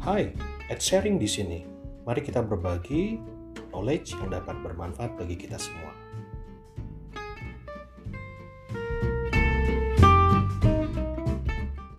Hai, at Sharing di sini. Mari kita berbagi knowledge yang dapat bermanfaat bagi kita semua.